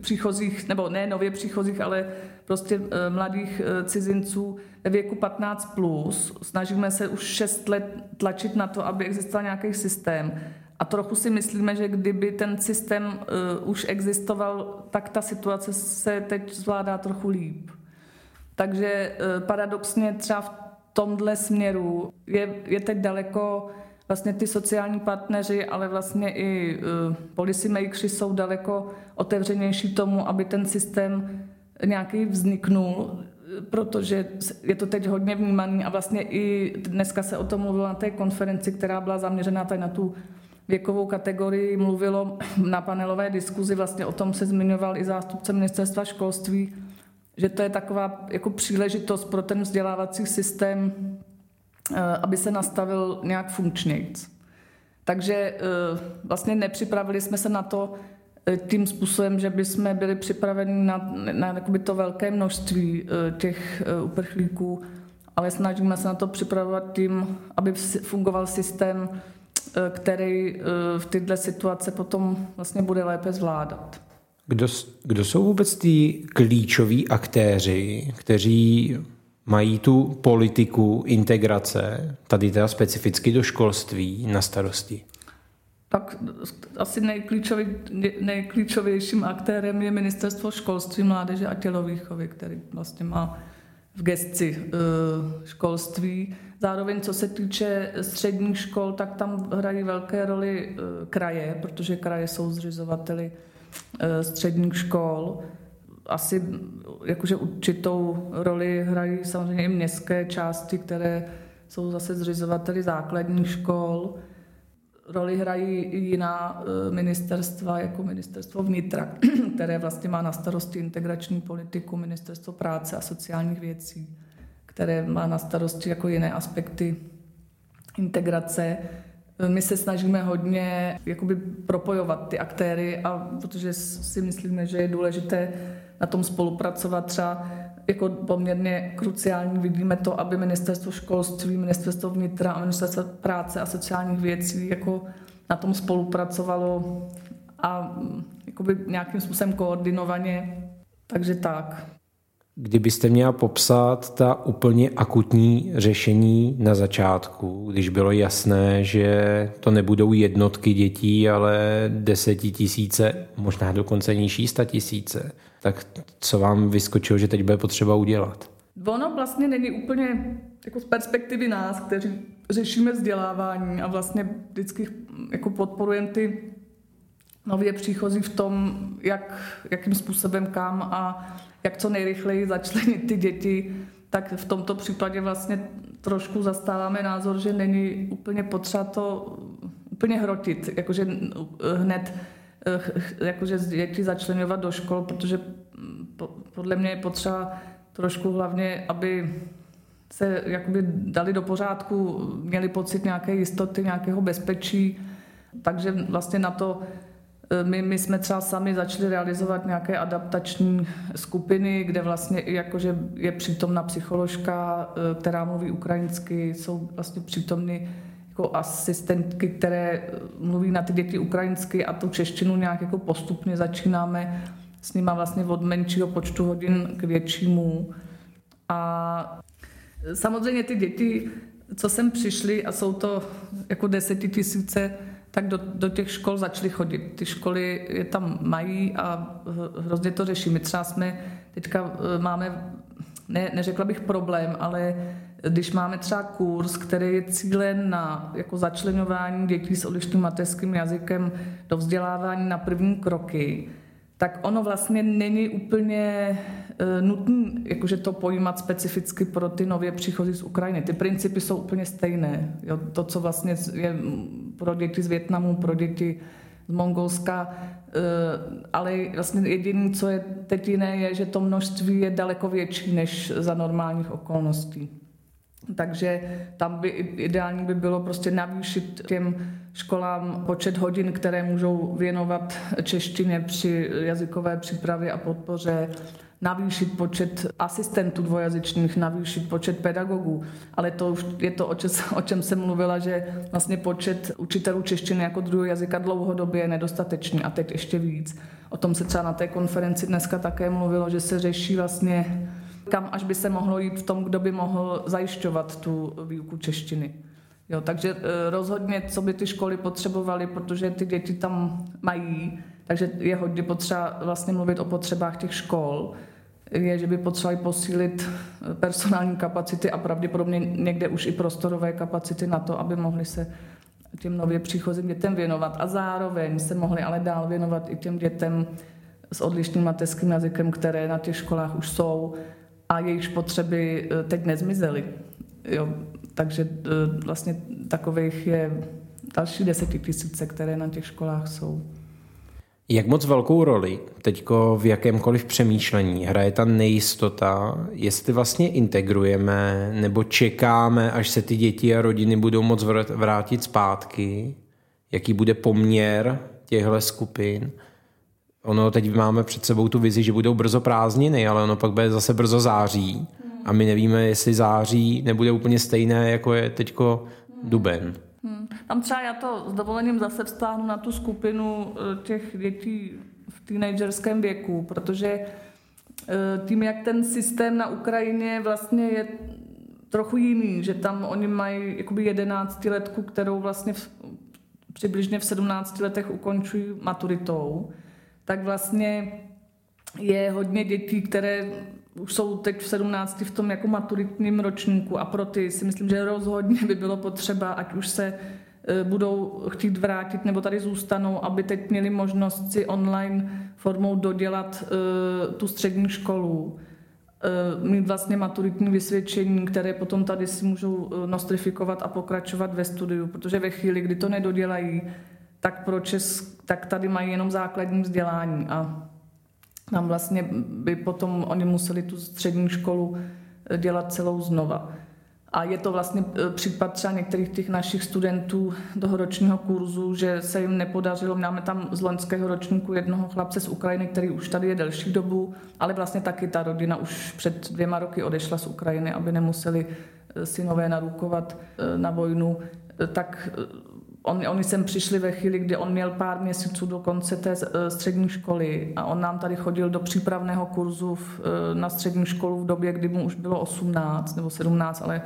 [SPEAKER 2] příchozích, nebo ne nově příchozích, ale prostě mladých cizinců, ve věku 15 plus. Snažíme se už 6 let tlačit na to, aby existoval nějaký systém. A trochu si myslíme, že kdyby ten systém už existoval, tak ta situace se teď zvládá trochu líp. Takže paradoxně třeba v tomhle směru. Je, je teď daleko vlastně ty sociální partneři, ale vlastně i uh, policy makersi jsou daleko otevřenější tomu, aby ten systém nějaký vzniknul protože je to teď hodně vnímaný a vlastně i dneska se o tom mluvilo na té konferenci, která byla zaměřená tady na tu věkovou kategorii, mluvilo na panelové diskuzi, vlastně o tom se zmiňoval i zástupce ministerstva školství, že to je taková jako příležitost pro ten vzdělávací systém, eh, aby se nastavil nějak funkčnějc. Takže eh, vlastně nepřipravili jsme se na to, Eh, tím způsobem, že bychom byli připraveni na, na to velké množství těch uprchlíků, ale snažíme se na to připravovat tím, aby fungoval systém, který v této situace potom vlastně bude lépe zvládat.
[SPEAKER 1] Kdo, kdo jsou vůbec ty klíčoví aktéři, kteří mají tu politiku integrace, tady teda specificky do školství, na starosti?
[SPEAKER 2] Tak asi nejklíčový, nejklíčovějším aktérem je Ministerstvo školství, mládeže a tělovýchovy, který vlastně má v gesci uh, školství. Zároveň, co se týče středních škol, tak tam hrají velké roli uh, kraje, protože kraje jsou zřizovateli středních škol. Asi jakože určitou roli hrají samozřejmě i městské části, které jsou zase zřizovateli základních škol roli hrají i jiná e, ministerstva, jako ministerstvo vnitra, které vlastně má na starosti integrační politiku, ministerstvo práce a sociálních věcí, které má na starosti jako jiné aspekty integrace. My se snažíme hodně jakoby propojovat ty aktéry, a protože si myslíme, že je důležité na tom spolupracovat třeba jako poměrně kruciální vidíme to, aby ministerstvo školství, ministerstvo vnitra a ministerstvo práce a sociálních věcí jako na tom spolupracovalo a jakoby nějakým způsobem koordinovaně. Takže tak.
[SPEAKER 1] Kdybyste měla popsat ta úplně akutní řešení na začátku, když bylo jasné, že to nebudou jednotky dětí, ale desetitisíce, možná dokonce nižší tisíce, tak co vám vyskočilo, že teď bude potřeba udělat?
[SPEAKER 2] Ono vlastně není úplně jako z perspektivy nás, kteří řešíme vzdělávání a vlastně vždycky jako podporujeme ty nově příchozí v tom, jak, jakým způsobem kam a jak co nejrychleji začlenit ty děti, tak v tomto případě vlastně trošku zastáváme názor, že není úplně potřeba to úplně hrotit, jakože hned eh, jakože děti začlenovat do škol, protože podle mě je potřeba trošku hlavně, aby se jakoby dali do pořádku, měli pocit nějaké jistoty, nějakého bezpečí, takže vlastně na to my, my jsme třeba sami začali realizovat nějaké adaptační skupiny, kde vlastně jakože je přítomna psycholožka, která mluví ukrajinsky, jsou vlastně přítomny jako asistentky, které mluví na ty děti ukrajinsky a tu češtinu nějak jako postupně začínáme s nima vlastně od menšího počtu hodin k většímu. A samozřejmě ty děti, co sem přišly a jsou to jako desetitisíce, tak do, do těch škol začaly chodit. Ty školy je tam mají a hrozně to řeší. My třeba jsme, teďka e, máme, ne, neřekla bych problém, ale když máme třeba kurz, který je cílen na jako začlenování dětí s odlišným mateřským jazykem do vzdělávání na první kroky, tak ono vlastně není úplně nutné jakože to pojímat specificky pro ty nově příchozí z Ukrajiny. Ty principy jsou úplně stejné. Jo? To, co vlastně je pro děti z Větnamu, pro děti z Mongolska, uh, ale vlastně jediné, co je teď jiné, je, že to množství je daleko větší než za normálních okolností. Takže tam by ideální by bylo prostě navýšit těm školám počet hodin, které můžou věnovat češtině při jazykové přípravě a podpoře, navýšit počet asistentů dvojazyčných, navýšit počet pedagogů. Ale to už je to, o, čem, o čem jsem mluvila, že vlastně počet učitelů češtiny jako druhého jazyka dlouhodobě je nedostatečný a teď ještě víc. O tom se třeba na té konferenci dneska také mluvilo, že se řeší vlastně kam až by se mohlo jít v tom, kdo by mohl zajišťovat tu výuku češtiny. Jo, takže e, rozhodně, co by ty školy potřebovaly, protože ty děti tam mají, takže je hodně potřeba vlastně mluvit o potřebách těch škol, je, že by potřebovali posílit e, personální kapacity a pravděpodobně někde už i prostorové kapacity na to, aby mohli se těm nově příchozím dětem věnovat a zároveň se mohli ale dál věnovat i těm dětem s odlišným mateřským jazykem, které na těch školách už jsou a jejichž potřeby e, teď nezmizely. Jo, takže e, vlastně takových je další desetitisíce, které na těch školách jsou.
[SPEAKER 1] Jak moc velkou roli teďko v jakémkoliv přemýšlení hraje ta nejistota, jestli vlastně integrujeme nebo čekáme, až se ty děti a rodiny budou moc vrátit zpátky, jaký bude poměr těchto skupin – ono teď máme před sebou tu vizi, že budou brzo prázdniny, ale ono pak bude zase brzo září. A my nevíme, jestli září nebude úplně stejné, jako je teďko duben.
[SPEAKER 2] Hmm. Tam třeba já to s dovolením zase vstáhnu na tu skupinu eh, těch dětí v teenagerském věku, protože eh, tím, jak ten systém na Ukrajině vlastně je trochu jiný, že tam oni mají jakoby 11 letku, kterou vlastně v, přibližně v 17 letech ukončují maturitou, tak vlastně je hodně dětí, které už jsou teď v 17 v tom jako maturitním ročníku a pro ty si myslím, že rozhodně by bylo potřeba, ať už se e, budou chtít vrátit nebo tady zůstanou, aby teď měli možnost si online formou dodělat uh, tu střední školu, uh, mít vlastně maturitní vysvědčení, které potom tady si můžou nostrifikovat a pokračovat ve studiu, protože ve chvíli, kdy to nedodělají, tak, pro Česk, tak tady mají jenom základní vzdělání a tam vlastně by potom oni museli tu střední školu eh, dělat celou znova. A je to vlastně eh, případ třeba některých těch našich studentů toho ročního kurzu, že se jim nepodařilo. Máme tam z loňského ročníku jednoho chlapce z Ukrajiny, který už tady je delší dobu, ale vlastně taky ta rodina už před dvěma roky odešla z Ukrajiny, aby nemuseli eh, synové narukovat na vojnu. Tak on, oni sem přišli ve chvíli, kdy on měl pár měsíců do konce té eh, střední školy a on nám tady chodil do přípravného kurzu v, eh, na střední školu v době, kdy mu už bylo 18 nebo 17, ale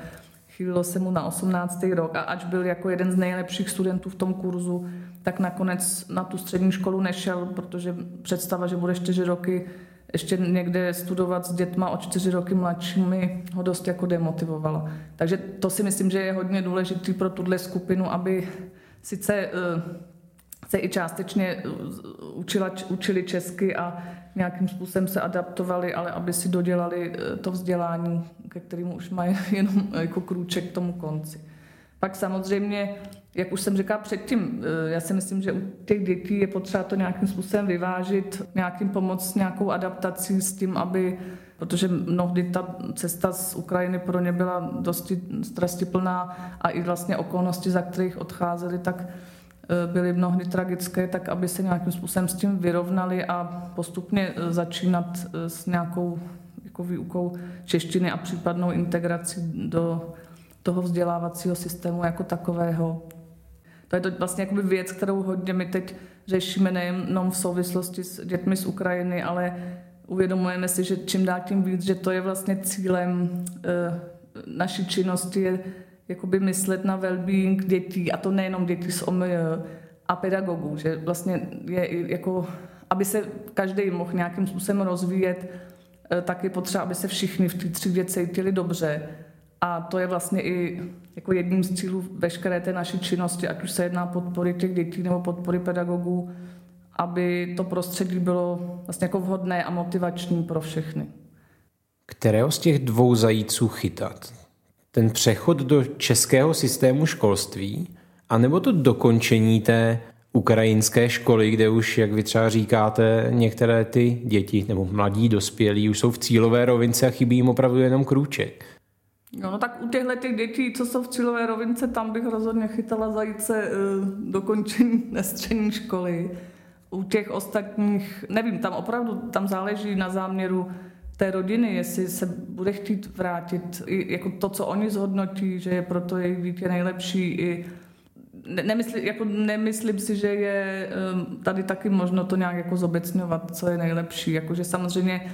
[SPEAKER 2] chýlilo se mu na 18. rok a ač byl jako jeden z nejlepších studentů v tom kurzu, tak nakonec na tu střední školu nešel, protože představa, že bude čtyři roky ještě někde studovat s dětma o čtyři roky mladšími ho dost jako demotivovala. Takže to si myslím, že je hodně důležité pro tuhle skupinu, aby sice eh, se i částečně eh, učila, učili česky a nějakým způsobem se adaptovali, ale aby si dodělali eh, to vzdělání, ke kterému už mají jenom jako krůček k tomu konci. Pak samozřejmě, jak už jsem říkala předtím, já si myslím, že u těch dětí je potřeba to nějakým způsobem vyvážit, nějakým pomoct nějakou adaptací s tím, aby, protože mnohdy ta cesta z Ukrajiny pro ně byla dosti strastiplná a i vlastně okolnosti, za kterých odcházeli, tak byly mnohdy tragické, tak aby se nějakým způsobem s tím vyrovnali a postupně začínat s nějakou jako výukou češtiny a případnou integrací do toho vzdělávacího systému jako takového. To je to vlastně jakoby věc, kterou hodně my teď řešíme nejenom v souvislosti s dětmi z Ukrajiny, ale uvědomujeme si, že čím dál tím víc, že to je vlastně cílem e, naší činnosti, je jakoby myslet na well-being dětí, a to nejenom dětí z OMJ a pedagogů, že vlastně je jako, aby se každý mohl nějakým způsobem rozvíjet, e, tak je potřeba, aby se všichni v té třídě cítili dobře. A to je vlastně i jako jedním z cílů veškeré té naší činnosti, ať už se jedná podpory těch dětí nebo podpory pedagogů, aby to prostředí bylo vlastně jako vhodné a motivační pro všechny.
[SPEAKER 1] Kterého z těch dvou zajíců chytat? Ten přechod do českého systému školství, anebo to dokončení té ukrajinské školy, kde už, jak vy třeba říkáte, některé ty děti nebo mladí dospělí už jsou v cílové rovince a chybí jim opravdu jenom krůček.
[SPEAKER 2] No, no tak u těchto těch dětí, co jsou v cílové rovince, tam bych rozhodně chytala zajíce uh, dokončení střední školy. U těch ostatních, nevím, tam opravdu tam záleží na záměru té rodiny, jestli se bude chtít vrátit, i jako to, co oni zhodnotí, že je pro to jejich dítě nejlepší, i nemysli, jako nemyslím si, že je um, tady taky možno to nějak jako zobecňovat, co je nejlepší. Jakože samozřejmě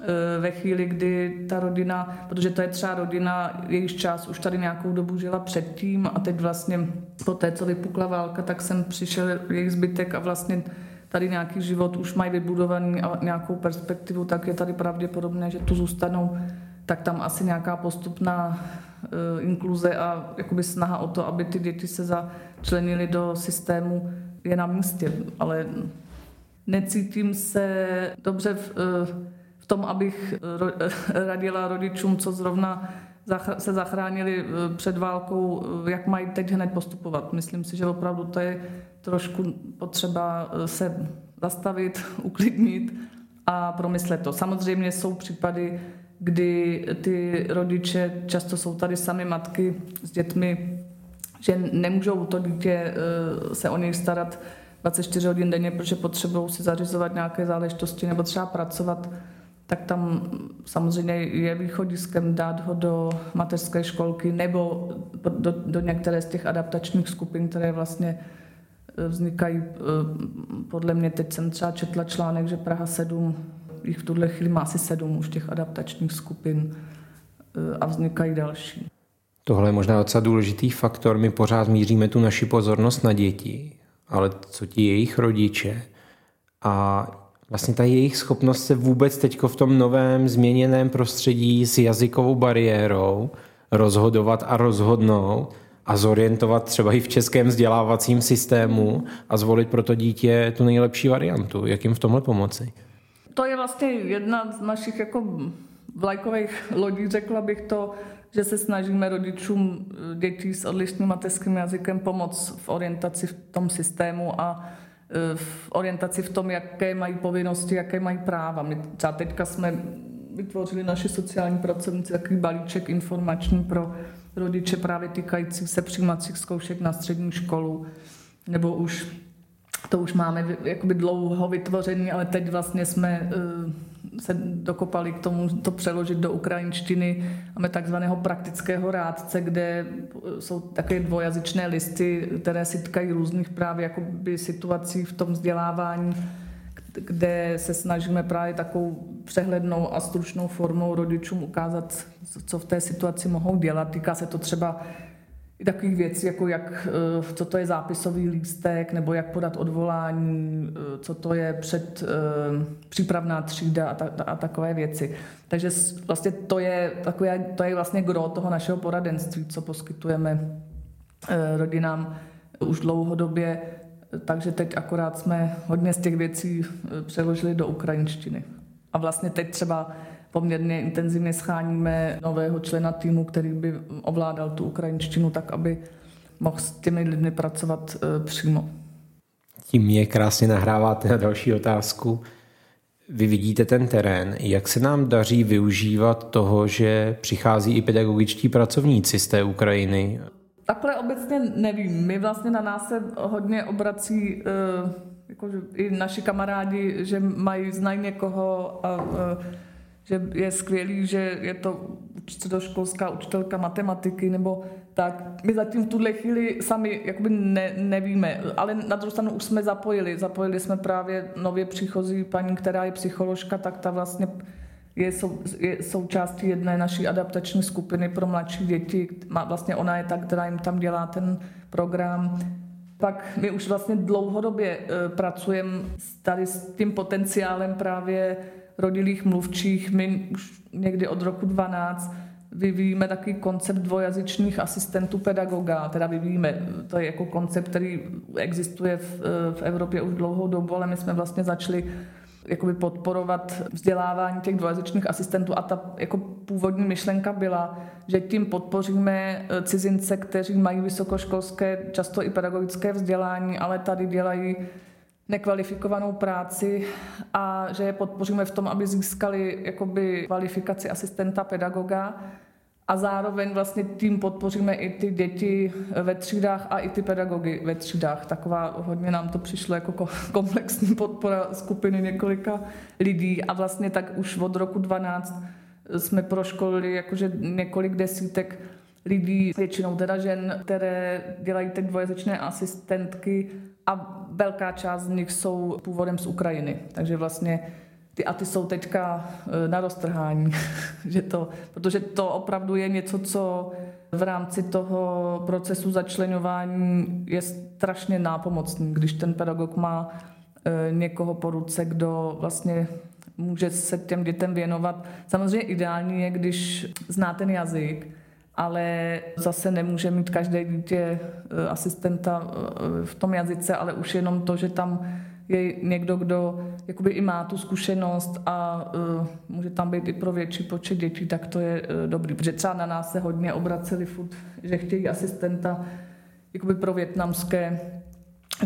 [SPEAKER 2] Eh, ve chvíli, kdy ta rodina, protože to je třeba rodina, jejíž čas už tady nějakou dobu žila předtím a teď vlastně po té, co vypukla válka, tak jsem přišel jejich zbytek a vlastně tady nějaký život už mají vybudovaný a nějakou perspektivu, tak je tady pravděpodobné, že tu zůstanou, tak tam asi nějaká postupná uh, inkluze a jakoby snaha o to, aby ty děti se začlenily do systému je na místě, ale necítím se dobře v, uh, v tom, abych radila rodičům, co zrovna se zachránili eh, před válkou, eh, jak mají teď hned postupovat. Myslím si, že opravdu to je trošku potřeba eh, se zastavit, uklidnit a promyslet to. Samozřejmě jsou případy, kdy ty rodiče, často jsou tady sami matky s dětmi, že nemůžou to dítě se o něj starat 24 hodin denně, protože potřebují si zařizovat nějaké záležitosti nebo třeba pracovat tak tam samozřejmě je východiskem dát ho do mateřské školky nebo do, do některé z těch adaptačních skupin, které vlastně vznikají, e, podle mě teď jsem třeba četla článek, že Praha 7, jich v tuhle chvíli má asi sedm už těch adaptačních skupin e, a vznikají další.
[SPEAKER 1] Tohle je možná docela důležitý faktor. My pořád míříme tu naši pozornost na děti, ale co ti jejich rodiče a vlastně ta jejich schopnost se vůbec teď v tom novém změněném prostředí s jazykovou bariérou rozhodovat a rozhodnout a zorientovat třeba i v českém vzdělávacím systému a zvolit pro to dítě tu nejlepší variantu. Jak jim v tomhle pomoci?
[SPEAKER 2] To je vlastně jedna z našich jako vlajkových lodí, řekla bych to, že se snažíme rodičům dětí s odlišným mateřským jazykem pomoct v orientaci v tom systému a Eh, v orientaci v tom, jaké mají povinnosti, jaké mají práva. My třeba teďka jsme vytvořili naši sociální pracovníci takový balíček informační pro rodiče právě týkající se přijímacích zkoušek na střední školu, nebo už to už máme jakoby dlouho vytvořený, ale teď vlastně jsme uh, se dokopali k tomu to přeložit do ukrajinštiny. Máme takzvaného praktického rádce, kde jsou také dvojazyčné listy, které si tkají různých právě jakoby situací v tom vzdělávání, kde se snažíme právě takovou přehlednou a stručnou formou rodičům ukázat, co v té situaci mohou dělat. Týká se to třeba i takových věcí, jako jak, eh, co to je zápisový lístek, nebo jak podat odvolání, eh, co to je před eh, přípravná třída a, ta, a takové věci. Takže vlastně to je, takové, to je vlastně gro toho našeho poradenství, co poskytujeme rodinám už dlouhodobě, takže teď akorát jsme hodně z těch věcí přeložili do ukrajinštiny. A vlastně teď třeba poměrně intenzivně scháníme nového člena týmu, který by ovládal tu ukrajinštinu tak, aby mohl s těmi lidmi pracovat e, přímo.
[SPEAKER 1] Tím mě krásně nahráváte na další otázku. Vy vidíte ten terén. Jak se nám daří využívat toho, že přichází i pedagogičtí pracovníci z té Ukrajiny?
[SPEAKER 2] Takhle obecně nevím. My vlastně na nás se hodně obrací uh, jako, i naši kamarádi, že mají, znají někoho a uh, že je skvělý, že je to středoškolská učitelka matematiky nebo tak. My zatím v tuhle chvíli sami jakoby ne, nevíme, ale na druhou stranu už jsme zapojili. Zapojili jsme právě nově příchozí paní, která je psycholožka, tak ta vlastně je, sou, je součástí jedné naší adaptační skupiny pro mladší děti. Má, vlastně ona je ta, která jim tam dělá ten program. Pak my už vlastně dlouhodobě e, pracujeme tady s tím potenciálem právě rodilých mluvčích. My už někdy od roku 12 vyvíjíme takový koncept dvojazyčných asistentů pedagoga, teda vyvíjíme, to je jako koncept, který existuje v, v Evropě už dlouhou dobu, ale my jsme vlastně začali jakoby podporovat vzdělávání těch dvojazyčných asistentů a ta jako původní myšlenka byla, že tím podpoříme cizince, kteří mají vysokoškolské, často i pedagogické vzdělání, ale tady dělají nekvalifikovanou práci a že je podpoříme v tom, aby získali jakoby kvalifikaci asistenta pedagoga a zároveň vlastně tím podpoříme i ty děti ve třídách a i ty pedagogy ve třídách. Taková hodně nám to přišlo jako komplexní podpora skupiny několika lidí a vlastně tak už od roku 12 jsme proškolili jakože několik desítek lidí, většinou teda žen, které dělají teď dvojazyčné asistentky a velká část z nich jsou původem z Ukrajiny. Takže vlastně ty a ty jsou teďka e, na roztrhání, že to, protože to opravdu je něco, co v rámci toho procesu začlenování je strašně nápomocný, když ten pedagog má e, někoho po ruce, kdo vlastně může se těm dětem věnovat. Samozřejmě ideální je, když zná ten jazyk, ale zase nemůže mít každé dítě eh, asistenta eh, v tom jazyce, ale už jenom to, že tam je někdo, kdo jakoby i má tu zkušenost a uh, může tam být i pro větší počet dětí, tak to je uh, dobrý. Protože třeba na nás se hodně obraceli furt, že chtějí asistenta jakoby pro větnamské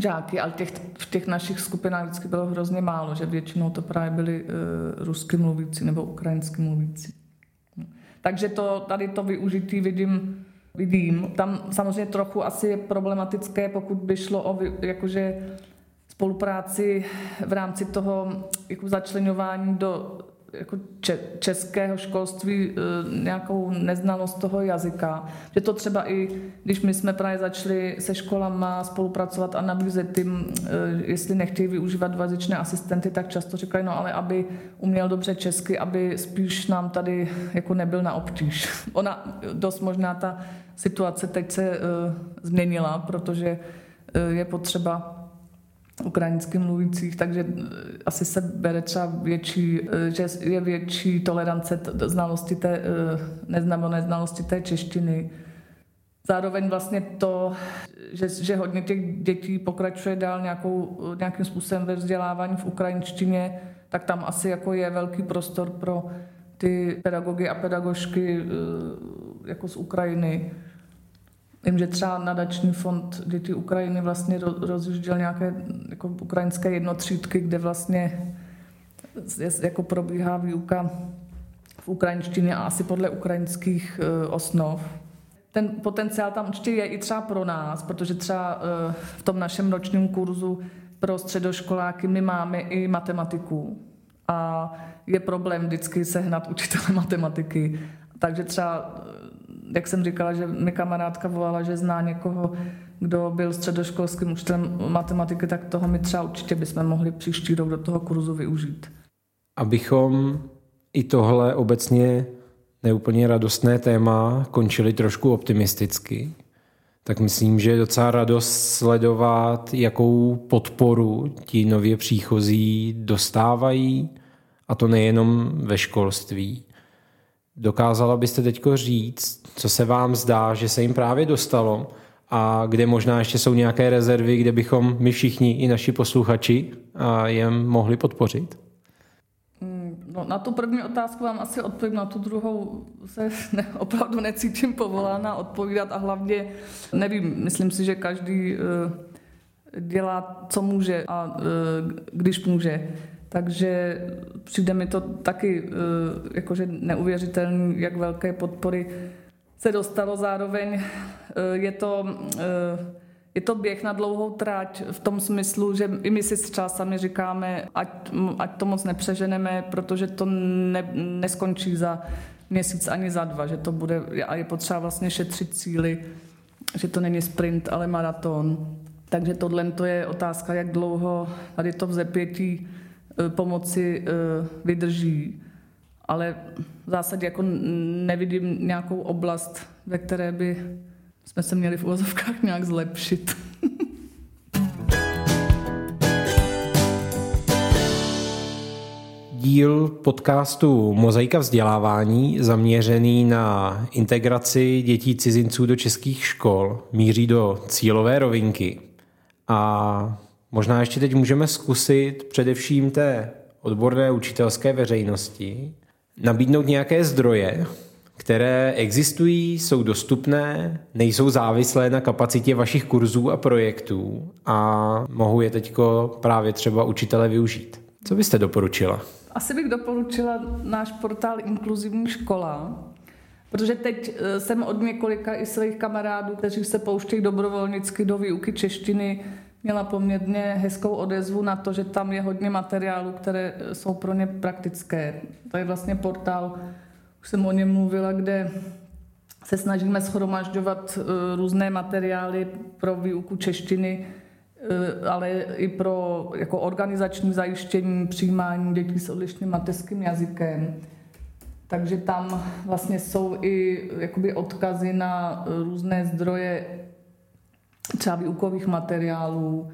[SPEAKER 2] žáky, ale těch, v těch našich skupinách vždycky bylo hrozně málo, že většinou to právě byli uh, rusky mluvící nebo ukrajinsky mluvící. Takže to, tady to využití vidím, vidím. Tam samozřejmě trochu asi je problematické, pokud by šlo o jakože spolupráci v rámci toho jako začlenování do jako českého školství e, nějakou neznalost toho jazyka. Že to třeba i, když my jsme právě začali se školama spolupracovat a nabízet tím, e, jestli nechtějí využívat dvojazyčné asistenty, tak často říkají, no ale aby uměl dobře česky, aby spíš nám tady jako nebyl na obtíž. Ona dost možná ta situace teď se uh, změnila, protože je potřeba ukrajinsky mluvících, takže eh, asi se bere třeba větší, eh, že je větší tolerance znalosti té, eh, neznamo neznalosti té češtiny. Zároveň vlastně to, že, že hodně těch dětí pokračuje dál nějakou, nějakým způsobem ve vzdělávání v ukrajinštině, tak tam asi jako je velký prostor pro ty pedagogy a pedagožky jako z Ukrajiny. Vím, že třeba nadační fond Dětí Ukrajiny vlastně rozjížděl nějaké jako ukrajinské jednotřídky, kde vlastně jako probíhá výuka v ukrajinštině a asi podle ukrajinských e, osnov. Ten potenciál tam určitě je i třeba pro nás, protože třeba e, v tom našem ročním kurzu pro středoškoláky my máme i matematiku a je problém vždycky sehnat učitele matematiky. Takže třeba jak jsem říkala, že mi kamarádka volala, že zná někoho, kdo byl středoškolským učitelem matematiky, tak toho my třeba určitě bychom mohli příští rok do toho kurzu využít.
[SPEAKER 1] Abychom i tohle obecně neúplně radostné téma končili trošku optimisticky, tak myslím, že je docela radost sledovat, jakou podporu ti nově příchozí dostávají, a to nejenom ve školství, Dokázala byste teď říct, co se vám zdá, že se jim právě dostalo a kde možná ještě jsou nějaké rezervy, kde bychom my všichni i naši posluchači je mohli podpořit?
[SPEAKER 2] Mm, no, na tu první otázku vám asi odpovím, na tu druhou se ne, opravdu necítím povolána odpovídat a hlavně nevím, myslím si, že každý uh, dělá, co může a uh, když může. Takže přijde mi to taky eh, jakože neuvěřitelný, jak velké podpory se dostalo zároveň. je to, je to běh na dlouhou tráť v tom smyslu, že i my si třeba sami říkáme, ať, ať to moc nepřeženeme, protože to ne, neskončí za měsíc ani za dva, že to bude, a je potřeba vlastně šetřit cíly, že to není sprint, ale maraton. Takže tohle to je otázka, jak dlouho tady to vzepětí pomoci e, vydrží. Ale v zásadě jako nevidím nějakou oblast, ve které by jsme se měli v uvozovkách nějak zlepšit.
[SPEAKER 1] díl podcastu Mozaika vzdělávání zaměřený na integraci dětí cizinců do českých škol míří do cílové rovinky. A možná ještě teď můžeme zkusit především té odborné učitelské veřejnosti nabídnout nějaké zdroje, které existují, jsou dostupné, nejsou závislé na kapacitě vašich kurzů a projektů a mohou je teď právě třeba učitele využít. Co byste doporučila?
[SPEAKER 2] Asi bych doporučila náš portál Inkluzivní škola, protože teď eh, jsem od několika i svých kamarádů, kteří se pouštějí dobrovolnicky do výuky češtiny, měla poměrně hezkou odezvu na to, že tam je hodně materiálů, které eh, jsou pro ně praktické. To je vlastně portál, už jsem o něm mluvila, kde se snažíme schromažďovat eh, různé materiály pro výuku češtiny, Eh, ale i pro jako organizační zajištění přijímání dětí s odlišným mateřským jazykem. Takže tam vlastně jsou i jakoby odkazy na různé zdroje třeba výukových materiálů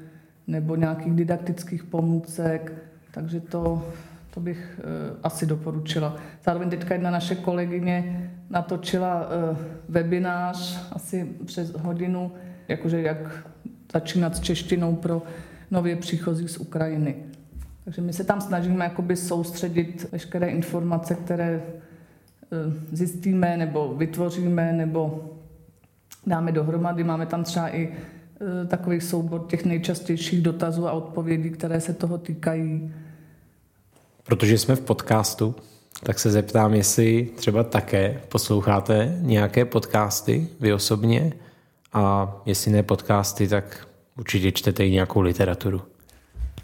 [SPEAKER 2] nebo nějakých didaktických pomůcek, takže to, to bych uh, asi doporučila. Zároveň teďka jedna naše kolegyně natočila uh, webinář asi přes hodinu, jakože jak začínat s češtinou pro nově příchozí z Ukrajiny. Takže my se tam snažíme jakoby soustředit veškeré informace, které eh, zjistíme nebo vytvoříme nebo dáme dohromady. Máme tam třeba i eh, takový soubor těch nejčastějších dotazů a odpovědí, které se toho týkají.
[SPEAKER 1] Protože jsme v podcastu, tak se zeptám, jestli třeba také posloucháte nějaké podcasty vy osobně a jestli ne podcasty, tak určitě čtete i nějakou literaturu.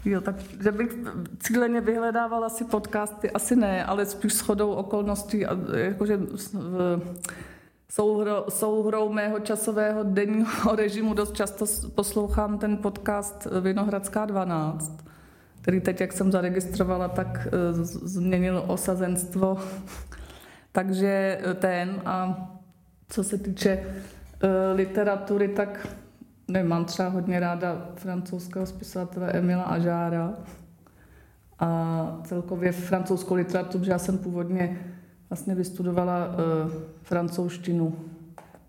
[SPEAKER 2] Jo, tak že bych cíleně vyhledávala si podcasty, asi ne, ale spíš shodou okolností, jakože souhrou, souhrou mého časového denního režimu dost často poslouchám ten podcast Vinohradská 12, který teď, jak jsem zaregistrovala, tak e, změnil osazenstvo. Takže ten a co se týče Eh, literatury, tak nevím, mám třeba hodně ráda francouzského spisovatele Emila Ažára a celkově francouzskou literaturu, že já jsem původně vlastně vystudovala uh, francouzštinu,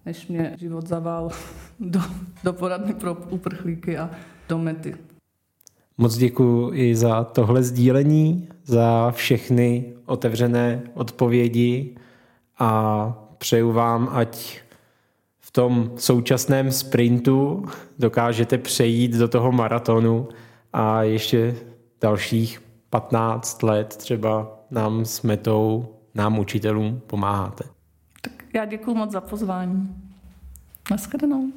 [SPEAKER 2] než mě život zavál do, do poradny pro uprchlíky a do mety.
[SPEAKER 1] Moc děkuji i za tohle sdílení, za všechny otevřené odpovědi a přeju vám, ať tom současném sprintu dokážete přejít do toho maratonu a ještě dalších 15 let třeba nám s metou, nám učitelům pomáháte.
[SPEAKER 2] Tak já děkuji moc za pozvání. Naschledanou.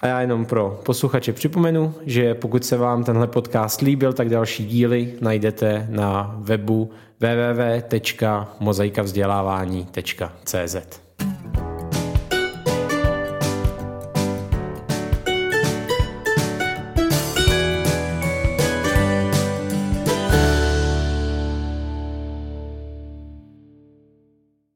[SPEAKER 1] A já jenom pro posluchače připomenu, že pokud se vám tenhle podcast líbil, tak další díly najdete na webu www.mozaikavzdělávání.cz.